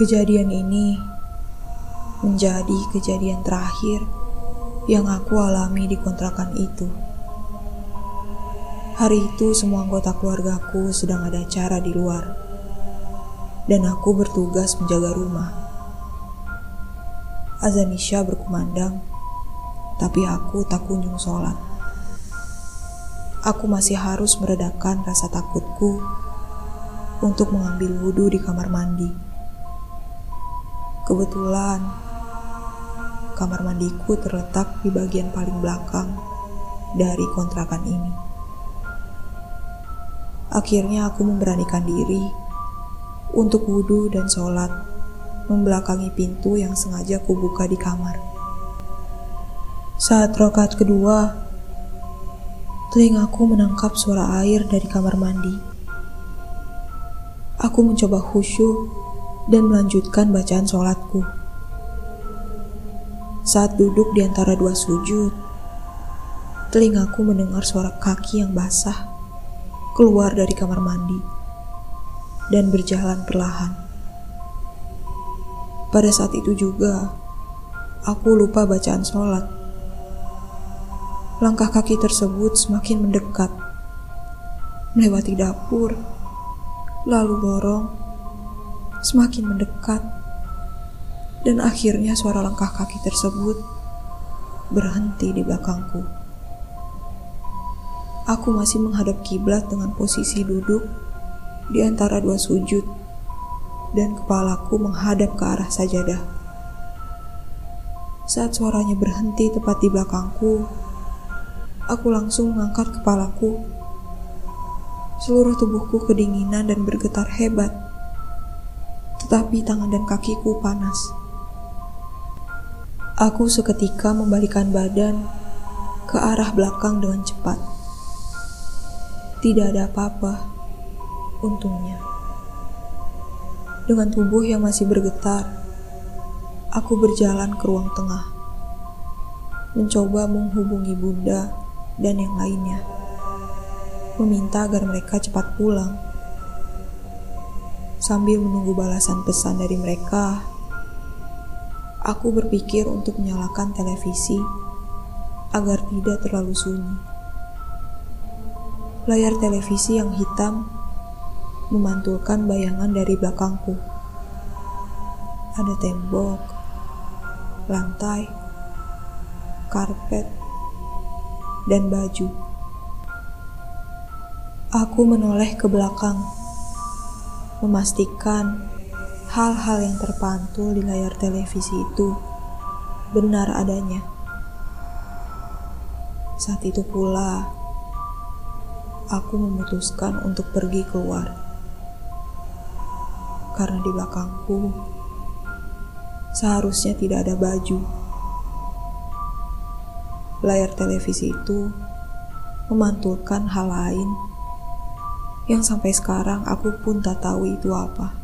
Kejadian ini menjadi kejadian terakhir yang aku alami di kontrakan itu. Hari itu semua anggota keluargaku sedang ada acara di luar. Dan aku bertugas menjaga rumah. Azan Isya berkumandang, tapi aku tak kunjung sholat. Aku masih harus meredakan rasa takutku untuk mengambil wudhu di kamar mandi. Kebetulan, kamar mandiku terletak di bagian paling belakang dari kontrakan ini. Akhirnya aku memberanikan diri untuk wudhu dan sholat membelakangi pintu yang sengaja kubuka di kamar. Saat rokat kedua, telingaku menangkap suara air dari kamar mandi. Aku mencoba khusyuk dan melanjutkan bacaan sholatku. Saat duduk di antara dua sujud, telingaku mendengar suara kaki yang basah keluar dari kamar mandi dan berjalan perlahan. Pada saat itu juga, aku lupa bacaan sholat. Langkah kaki tersebut semakin mendekat, melewati dapur, lalu lorong, semakin mendekat dan akhirnya suara langkah kaki tersebut berhenti di belakangku. Aku masih menghadap kiblat dengan posisi duduk di antara dua sujud dan kepalaku menghadap ke arah sajadah. Saat suaranya berhenti tepat di belakangku, aku langsung mengangkat kepalaku. Seluruh tubuhku kedinginan dan bergetar hebat, tetapi tangan dan kakiku panas. Aku seketika membalikan badan ke arah belakang dengan cepat. Tidak ada apa-apa, untungnya. Dengan tubuh yang masih bergetar, aku berjalan ke ruang tengah, mencoba menghubungi Bunda dan yang lainnya, meminta agar mereka cepat pulang. Sambil menunggu balasan pesan dari mereka, Aku berpikir untuk menyalakan televisi agar tidak terlalu sunyi. Layar televisi yang hitam memantulkan bayangan dari belakangku. Ada tembok, lantai, karpet, dan baju. Aku menoleh ke belakang, memastikan hal-hal yang terpantul di layar televisi itu benar adanya. Saat itu pula, aku memutuskan untuk pergi keluar. Karena di belakangku, seharusnya tidak ada baju. Layar televisi itu memantulkan hal lain yang sampai sekarang aku pun tak tahu itu apa.